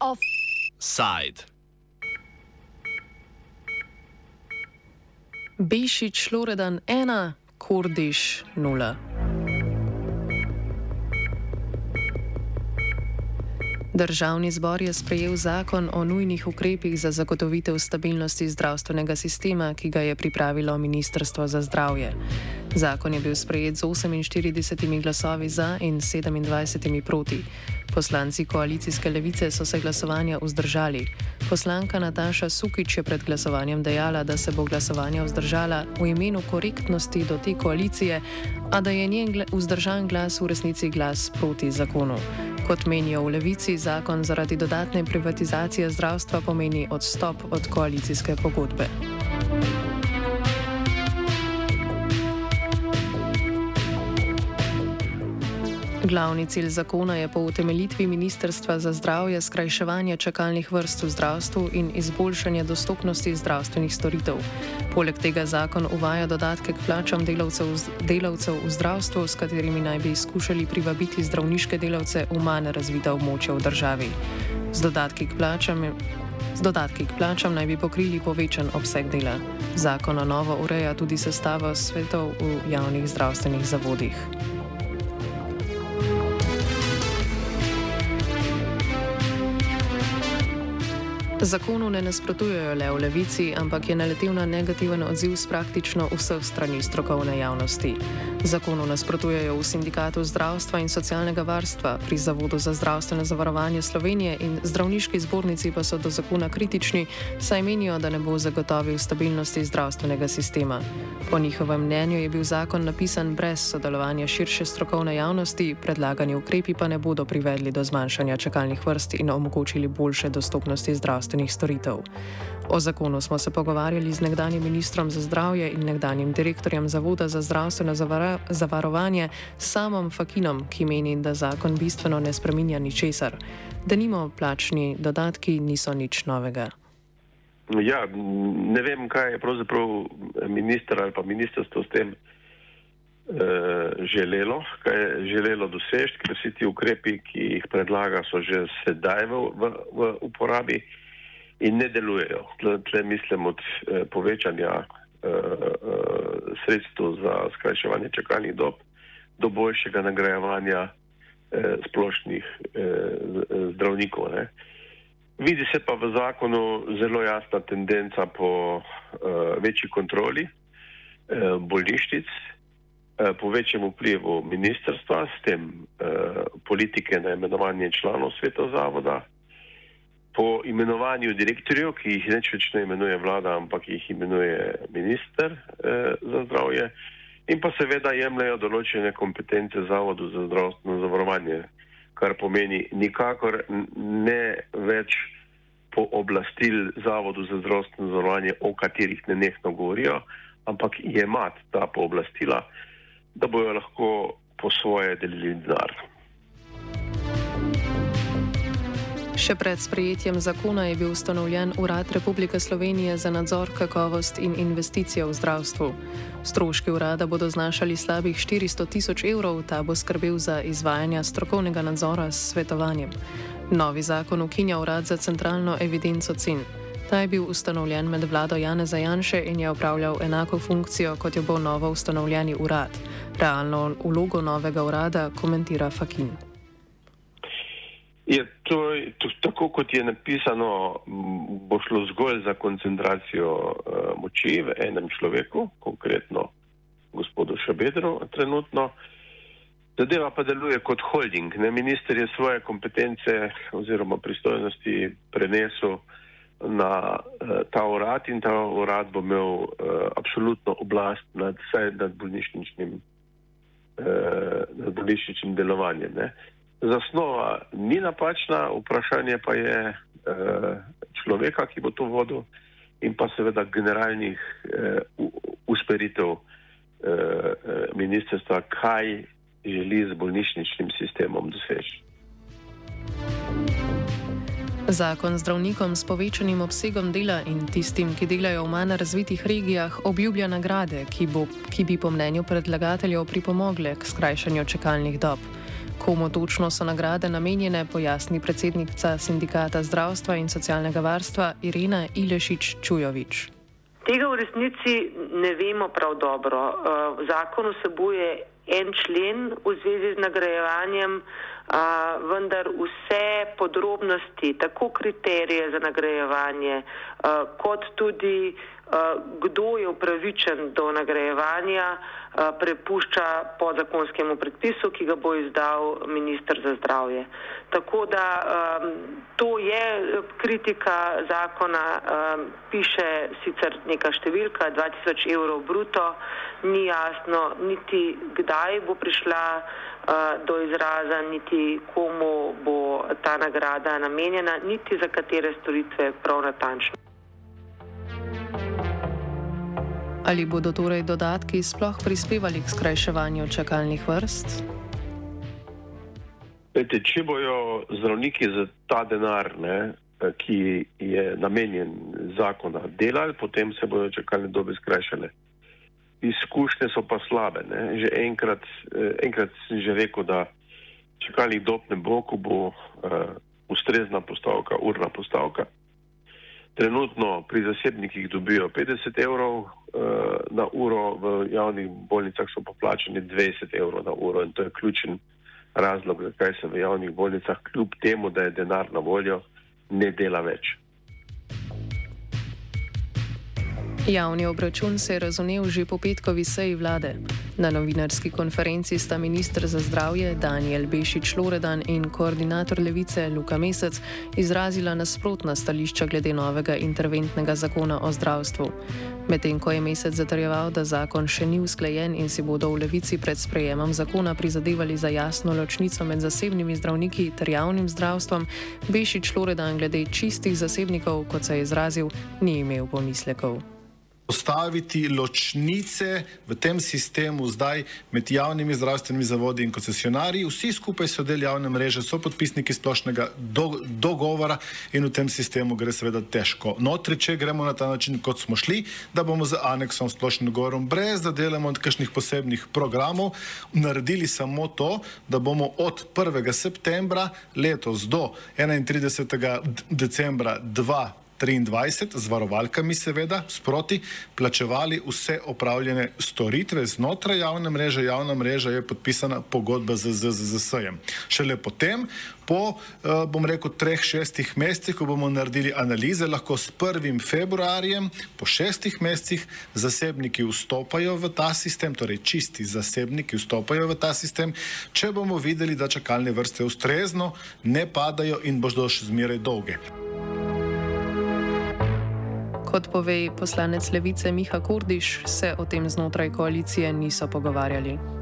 Offside. Bešič Loredan 1, Kordiš 0. Državni zbor je sprejel zakon o nujnih ukrepih za zagotovitev stabilnosti zdravstvenega sistema, ki ga je pripravilo Ministrstvo za zdravje. Zakon je bil sprejet z 48 glasovi za in 27 proti. Poslanci koalicijske levice so se glasovanja vzdržali. Poslanka Nataša Sukič je pred glasovanjem dejala, da se bo glasovanje vzdržala v imenu korektnosti do te koalicije, a da je njen vzdržan glas v resnici glas proti zakonu. Kot menijo v levici, zakon zaradi dodatne privatizacije zdravstva pomeni odstop od koalicijske pogodbe. Glavni cilj zakona je po utemeljitvi Ministrstva za zdravje skrajševanje čakalnih vrst v zdravstvu in izboljšanje dostopnosti zdravstvenih storitev. Poleg tega zakon uvaja dodatke k plačam delavcev, delavcev v zdravstvu, s katerimi naj bi skušali privabiti zdravniške delavce v manj razvita območja v državi. Z dodatki k plačam. Z dodatki k plačam naj bi pokrili povečan obseg dela. Zakon o novo ureja tudi sestavo svetov v javnih zdravstvenih zavodih. Zakonu ne nasprotujejo le v levici, ampak je naletel na negativen odziv z praktično vseh strani strokovne javnosti. Zakonu nasprotujejo v Sindikatu zdravstva in socialnega varstva, pri Zavodu za zdravstveno zavarovanje Slovenije in zdravniški zbornici pa so do zakona kritični, saj menijo, da ne bo zagotovil stabilnosti zdravstvenega sistema. Po njihovem mnenju je bil zakon napisan brez sodelovanja širše strokovne javnosti, predlagani ukrepi pa ne bodo privedli do zmanjšanja čakalnih vrst in omogočili boljše dostopnosti zdravstvenih storitev. O zakonu smo se pogovarjali z nekdanjim ministrom za zdravje in nekdanjim direktorjem Zavoda za zdravstveno zavarovanje samom Fakinom, ki meni, da zakon bistveno ne spreminja ničesar. Da nimo plačni dodatki niso nič novega. Ja, ne vem, kaj je pravzaprav minister ali pa ministrstvo s tem eh, želelo, kaj je želelo doseči, ker vsi ti ukrepi, ki jih predlaga, so že sedaj v, v, v uporabi in ne delujejo. Tle mislim od eh, povečanja eh, eh, sredstev za skrajševanje čakalnih dob do boljšega nagrajevanja splošnih zdravnikov. Ne. Vidi se pa v zakonu zelo jasna tendenca po večji kontroli bolnišnic, po večjem vplivu ministrstva, s tem politike na imenovanje članov sveta zavoda, po imenovanju direktorjev, ki jih neč več ne imenuje vlada, ampak jih imenuje minister uh, za zdravje, in pa seveda jemljajo določene kompetence zavodu za zdravstveno zavarovanje kar pomeni nikakor ne več pooblastil Zavodu za zdravstveno zavarovanje, o katerih ne nekno govorijo, ampak imati ta pooblastila, da bojo lahko po svoje delili denar. Še pred sprejetjem zakona je bil ustanovljen Urad Republike Slovenije za nadzor kakovost in investicije v zdravstvu. Stroški urada bodo znašali slabih 400 tisoč evrov, ta bo skrbel za izvajanje strokovnega nadzora s svetovanjem. Novi zakon ukinja Urad za centralno evidenco cen. Ta je bil ustanovljen med vlado Jana Zajanše in je upravljal enako funkcijo, kot jo bo novo ustanovljeni urad. Realno vlogo novega urada komentira Fakin. Je to, to, tako kot je napisano, bo šlo zgolj za koncentracijo uh, moči v enem človeku, konkretno gospodu Šabedru trenutno. Zadeva pa deluje kot holding. Ne? Minister je svoje kompetence oziroma pristojnosti prenesel na uh, ta urad in ta urad bo imel uh, absolutno oblast nad, nad bolnišničnim, uh, nad bolnišničnim delovanjem. Ne? Zasnova ni napačna, vprašanje pa je uh, človeka, ki bo to vodil, in pa seveda generalnih uh, usmeritev uh, ministrstva, kaj želi z bolnišničnim sistemom doseči. Zakon zdravnikom s povečanim obsegom dela in tistim, ki delajo v manj razvitih regijah, obljublja nagrade, ki, bo, ki bi po mnenju predlagateljev pripomogle k skrajšanju čakalnih dob. Komu točno so nagrade namenjene, pojasni predsednica Sindikata zdravstva in socialnega varstva Irina Ilešič Čujovič. Tega v resnici ne vemo prav dobro. Eh, zakon vsebuje en člen v zvezi z nagrajevanjem vendar vse podrobnosti, tako kriterije za nagrajevanje, kot tudi kdo je upravičen do nagrajevanja, prepušča podzakonskemu predpisu, ki ga bo izdal ministr za zdravje. Tako da to je kritika zakona, piše sicer neka številka, 2000 evrov bruto, ni jasno niti kdaj bo prišla do izraza, niti komu bo ta nagrada namenjena, niti za katere storitve prav natančno. Ali bodo torej dodatki sploh prispevali k skrajševanju čakalnih vrst? Pete, če bojo zdravniki za ta denar, ne, ki je namenjen zakona, delali, potem se bodo čakalne dobe skrajšale izkušnje so pa slabe. Ne. Že enkrat, eh, enkrat sem že rekel, da čakalnih dob ne bo, ko bo uh, ustrezna postavka, urna postavka. Trenutno pri zasebnikih dobijo 50 evrov uh, na uro, v javnih bolnicah so poplačeni 20 evrov na uro in to je ključen razlog, zakaj se v javnih bolnicah, kljub temu, da je denar na voljo, ne dela več. Javni obračun se je razumel že po petkovi seji vlade. Na novinarski konferenci sta ministr za zdravje Daniel Bešič Loredan in koordinator levice Luka Mesec izrazila nasprotna stališča glede novega interventnega zakona o zdravstvu. Medtem ko je Mesec zatrjeval, da zakon še ni usklajen in si bodo v levici pred sprejemom zakona prizadevali za jasno ločnico med zasebnimi zdravniki ter javnim zdravstvom, Bešič Loredan glede čistih zasebnikov, kot se je izrazil, ni imel pomislekov postaviti ločnice v tem sistemu zdaj med javnimi zdravstvenimi zavodi in koncesionarji. Vsi skupaj so del javne mreže, so podpisniki splošnega do, dogovora in v tem sistemu gre seveda težko. Notri, če gremo na ta način, kot smo šli, da bomo z aneksom splošnim dogovorom, brez da delamo od kakšnih posebnih programov, naredili samo to, da bomo od 1. septembra letos do 31. decembra 2020 23 z varovalkami, seveda, sproti plačevali vse opravljene storitve znotraj javne mreže. Javna mreža je podpisana pogodba z ZZZS-jem. Šele potem, po, eh, bom rekel, treh, šestih mesecih, ko bomo naredili analize, lahko s 1. februarjem, po šestih mesecih, zasebniki vstopajo v ta sistem, torej čisti zasebniki vstopajo v ta sistem, če bomo videli, da čakalne vrste ustrezno ne padajo in bodo še zmeraj dolge. Kot pove poslanec levice Miha Kurdiš, se o tem znotraj koalicije niso pogovarjali.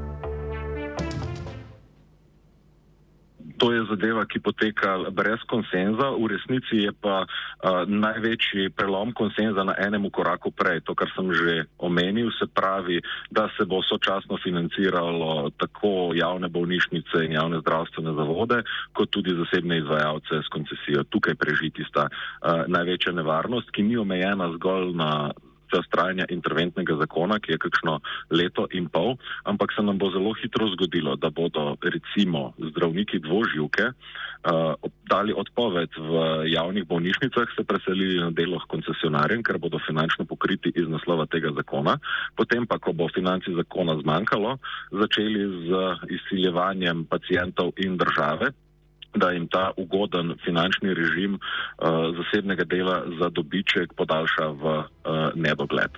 To je zadeva, ki poteka brez konsenza, v resnici je pa uh, največji prelom konsenza na enem koraku prej, to, kar sem že omenil, se pravi, da se bo sočasno financiralo tako javne bolnišnice in javne zdravstvene zavode, kot tudi zasebne izvajalce s koncesijo. Tukaj prežiti sta uh, največja nevarnost, ki ni omejena zgolj na čas trajanja interventnega zakona, ki je kakšno leto in pol, ampak se nam bo zelo hitro zgodilo, da bodo recimo zdravniki dvoživke uh, dali odpoved v javnih bolnišnicah, se preselili na delo s koncesionarjem, ker bodo finančno pokriti iz naslova tega zakona. Potem pa, ko bo financi zakona zmanjkalo, začeli z izsiljevanjem pacijentov in države, da jim ta ugoden finančni režim uh, zasebnega dela za dobiček podaljša v uh, nedogled.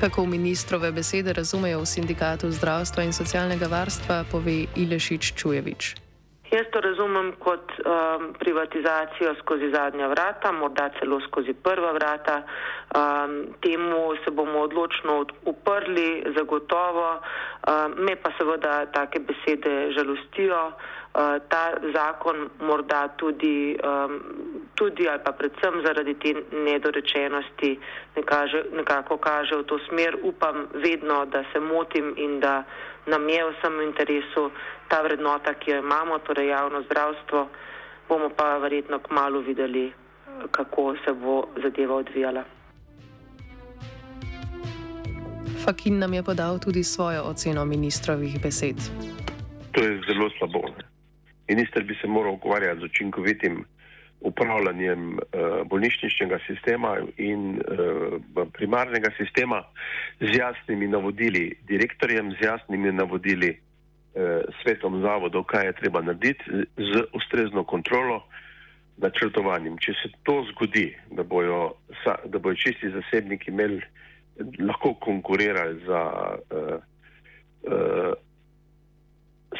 Kako ministrove besede razumejo v sindikatu zdravstva in socialnega varstva, pove Ilešič Čujevič. Jaz to razumem kot um, privatizacijo skozi zadnja vrata, morda celo skozi prva vrata. Um, temu se bomo odločno uprli, zagotovo. Um, me pa seveda take besede žalostijo. Ta zakon morda tudi, tudi ali pa predvsem zaradi te nedorečenosti nekaže, nekako kaže v to smer. Upam vedno, da se motim in da nam je vsem v interesu ta vrednota, ki jo imamo, torej javno zdravstvo. Bomo pa verjetno kmalo videli, kako se bo zadeva odvijala. Fakin nam je podal tudi svojo oceno ministrovih besed. To je zelo slabo. Ne? Minister bi se moral ukvarjati z učinkovitim upravljanjem uh, bolnišničnega sistema in uh, primarnega sistema z jasnimi navodili direktorjem, z jasnimi navodili uh, svetom zavodov, kaj je treba narediti, z ustrezno kontrolo, načrtovanjem. Če se to zgodi, da bojo, da bojo čisti zasebniki imeli lahko konkurirali za uh, uh,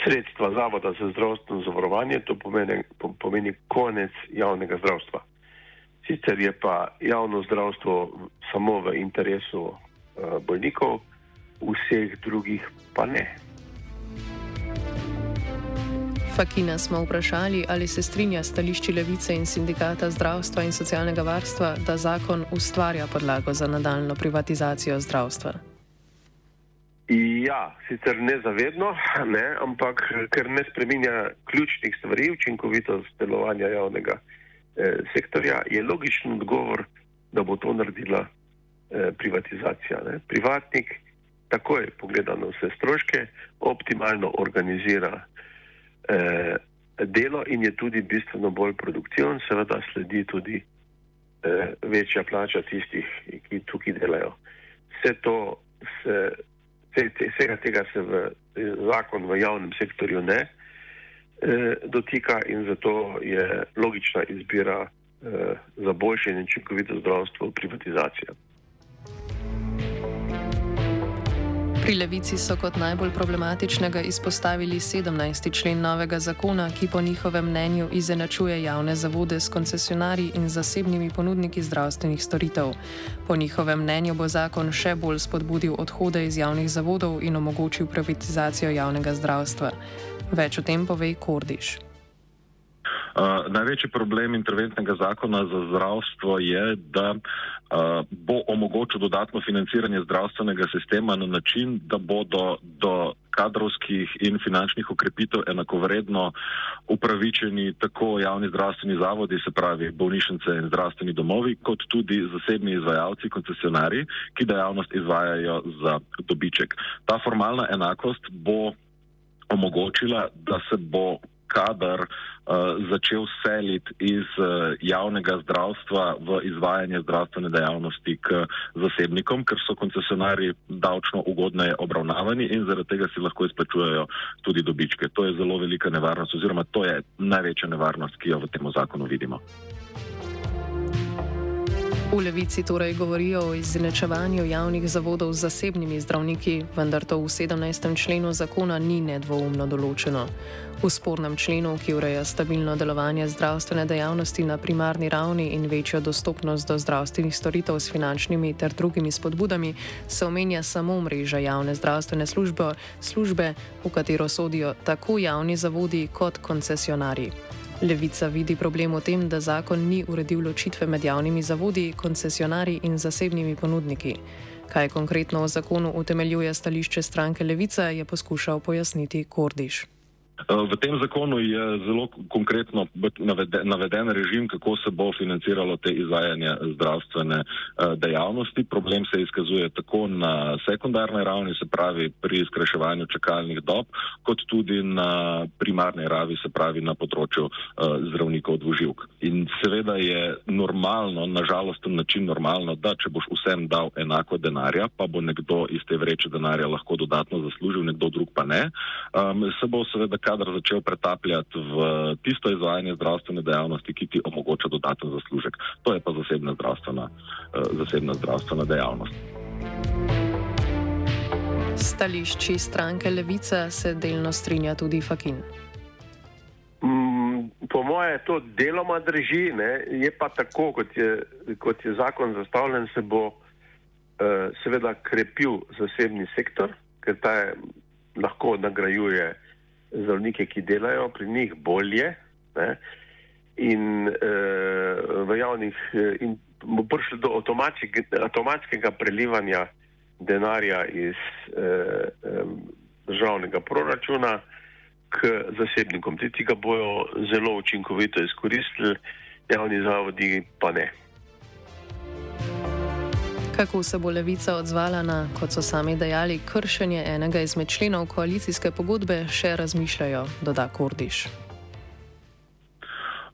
sredstva Zavoda za zdravstveno zavarovanje, to pomeni, pomeni konec javnega zdravstva. Sicer je pa javno zdravstvo samo v interesu uh, bolnikov, vseh drugih pa ne. Fakina smo vprašali, ali se strinja stališči levice in sindikata zdravstva in socialnega varstva, da zakon ustvarja podlago za nadaljno privatizacijo zdravstva. Ja, sicer ne zavedno, ne, ampak ker ne spreminja ključnih stvari, učinkovitost delovanja javnega eh, sektorja, je logičen odgovor, da bo to naredila eh, privatizacija. Ne. Privatnik takoj pogleda na vse stroške, optimalno organizira eh, delo in je tudi bistveno bolj produktiven, seveda sledi tudi eh, večja plača tistih, ki tukaj delajo. Vse to se, vsega tega se v zakon v javnem sektorju ne eh, dotika in zato je logična izbira eh, za boljše in učinkovito zdravstvo privatizacija. Pri levici so kot najbolj problematičnega izpostavili 17. člen novega zakona, ki po njihovem mnenju izenačuje javne zavode s koncesionarji in zasebnimi ponudniki zdravstvenih storitev. Po njihovem mnenju bo zakon še bolj spodbudil odhode iz javnih zavodov in omogočil privatizacijo javnega zdravstva. Več o tem pove Kordiš. Uh, največji problem interventnega zakona za zdravstvo je, da uh, bo omogočil dodatno financiranje zdravstvenega sistema na način, da bodo do kadrovskih in finančnih ukrepitev enakovredno upravičeni tako javni zdravstveni zavodi, se pravi bolnišnice in zdravstveni domovi, kot tudi zasebni izvajalci, koncesionari, ki dejavnost izvajajo za dobiček. Ta formalna enakost bo omogočila, da se bo kader uh, začel seliti iz uh, javnega zdravstva v izvajanje zdravstvene dejavnosti k zasebnikom, ker so koncesionari davčno ugodneje obravnavani in zaradi tega si lahko izplačujejo tudi dobičke. To je zelo velika nevarnost oziroma to je največja nevarnost, ki jo v tem zakonu vidimo. V levici torej govorijo o izenačevanju javnih zavodov z zasebnimi zdravniki, vendar to v 17. členu zakona ni nedvoumno določeno. V spornem členu, ki ureja stabilno delovanje zdravstvene dejavnosti na primarni ravni in večjo dostopnost do zdravstvenih storitev s finančnimi ter drugimi spodbudami, se omenja samo mreža javne zdravstvene službe, službe v katero sodijo tako javni zavodi kot koncesionari. Levica vidi problem v tem, da zakon ni uredil ločitve med javnimi zavodi, koncesionarji in zasebnimi ponudniki. Kaj konkretno v zakonu utemeljuje stališče stranke Levica, je poskušal pojasniti Kordiš. Eh, v tem zakonu je zelo konkretno naveden režim, kako se bo financiralo te izvajanje zdravstvene eh, dejavnosti. Problem se izkazuje tako na sekundarni ravni, se pravi pri skrajševanju čakalnih dob, kot tudi na primarni ravi, se pravi na področju eh, zdravnikov dvoživk. In seveda je normalno, nažalost, način normalno, da če boš vsem dal enako denarja, pa bo nekdo iz te vreče denarja lahko dodatno zaslužil, nekdo drug pa ne, um, se bo seveda kadar začel pretapljati v tisto izvajanje zdravstvene dejavnosti, ki ti omogoča dodaten zaslužek. To je pa zasebna zdravstvena, uh, zasebna zdravstvena dejavnost. Stališči stranke Levica se delno strinja tudi Fakin. Mm, po moje to deloma drži, ne? je pa tako, kot je, kot je zakon zastavljen, se bo uh, seveda krepil zasebni sektor, ker ta je, lahko nagrajuje uh, zdravnike, ki delajo pri njih bolje ne, in uh, v javnih in bo prišlo do avtomatskega prelivanja denarja iz uh, um, državnega proračuna k zasebnikom. Ti ga bojo zelo učinkovito izkoristili, javni zavodi pa ne. Kako se bo levica odzvala na, kot so sami dejali, kršenje enega izmed členov koalicijske pogodbe, še razmišljajo, doda Kordiš.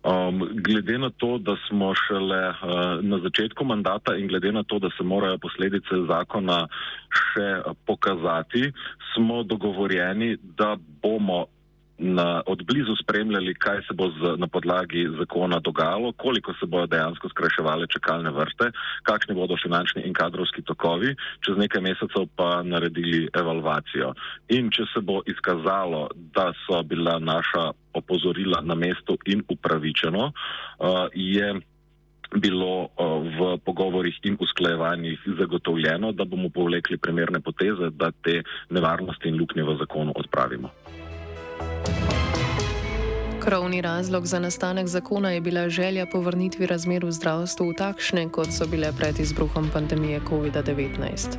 Um, glede na to, da smo šele uh, na začetku mandata in glede na to, da se morajo posledice zakona še pokazati, smo dogovorjeni, da bomo na, od blizu spremljali, kaj se bo z, na podlagi zakona dogajalo, koliko se bodo dejansko skrajševale čakalne vrste, kakšni bodo finančni in kadrovski tokovi, čez nekaj mesecev pa naredili evalvacijo. In če se bo izkazalo, da so bila naša opozorila na mestu in upravičeno, uh, je bilo uh, v pogovorih in usklajevanjih zagotovljeno, da bomo povlekli primerne poteze, da te nevarnosti in luknje v zakonu odpravimo. Krovni razlog za nastanek zakona je bila želja po vrnitvi razmer v zdravstvu v takšne, kot so bile pred izbruhom pandemije COVID-19.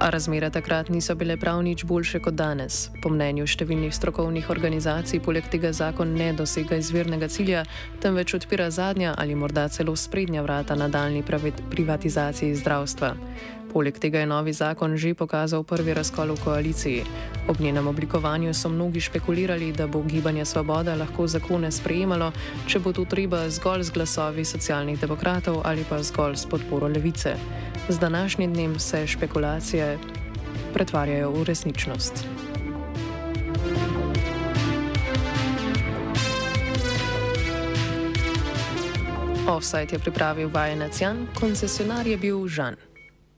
A razmere takrat niso bile prav nič boljše kot danes. Po mnenju številnih strokovnih organizacij, poleg tega zakon ne dosega izvirnega cilja, temveč odpira zadnja ali morda celo sprednja vrata nadaljni privatizaciji zdravstva. Poleg tega je novi zakon že pokazal prvi razkol v koaliciji. Ob njenem oblikovanju so mnogi špekulirali, da bo gibanje Svoboda lahko zakone sprejemalo, če bo to treba zgolj z glasovi socialnih demokratov ali pa zgolj s podporo levice. Z današnjim dnem se špekulacije pretvarjajo v resničnost. Offside je pripravil vajenec Jan, koncesionar je bil Žan.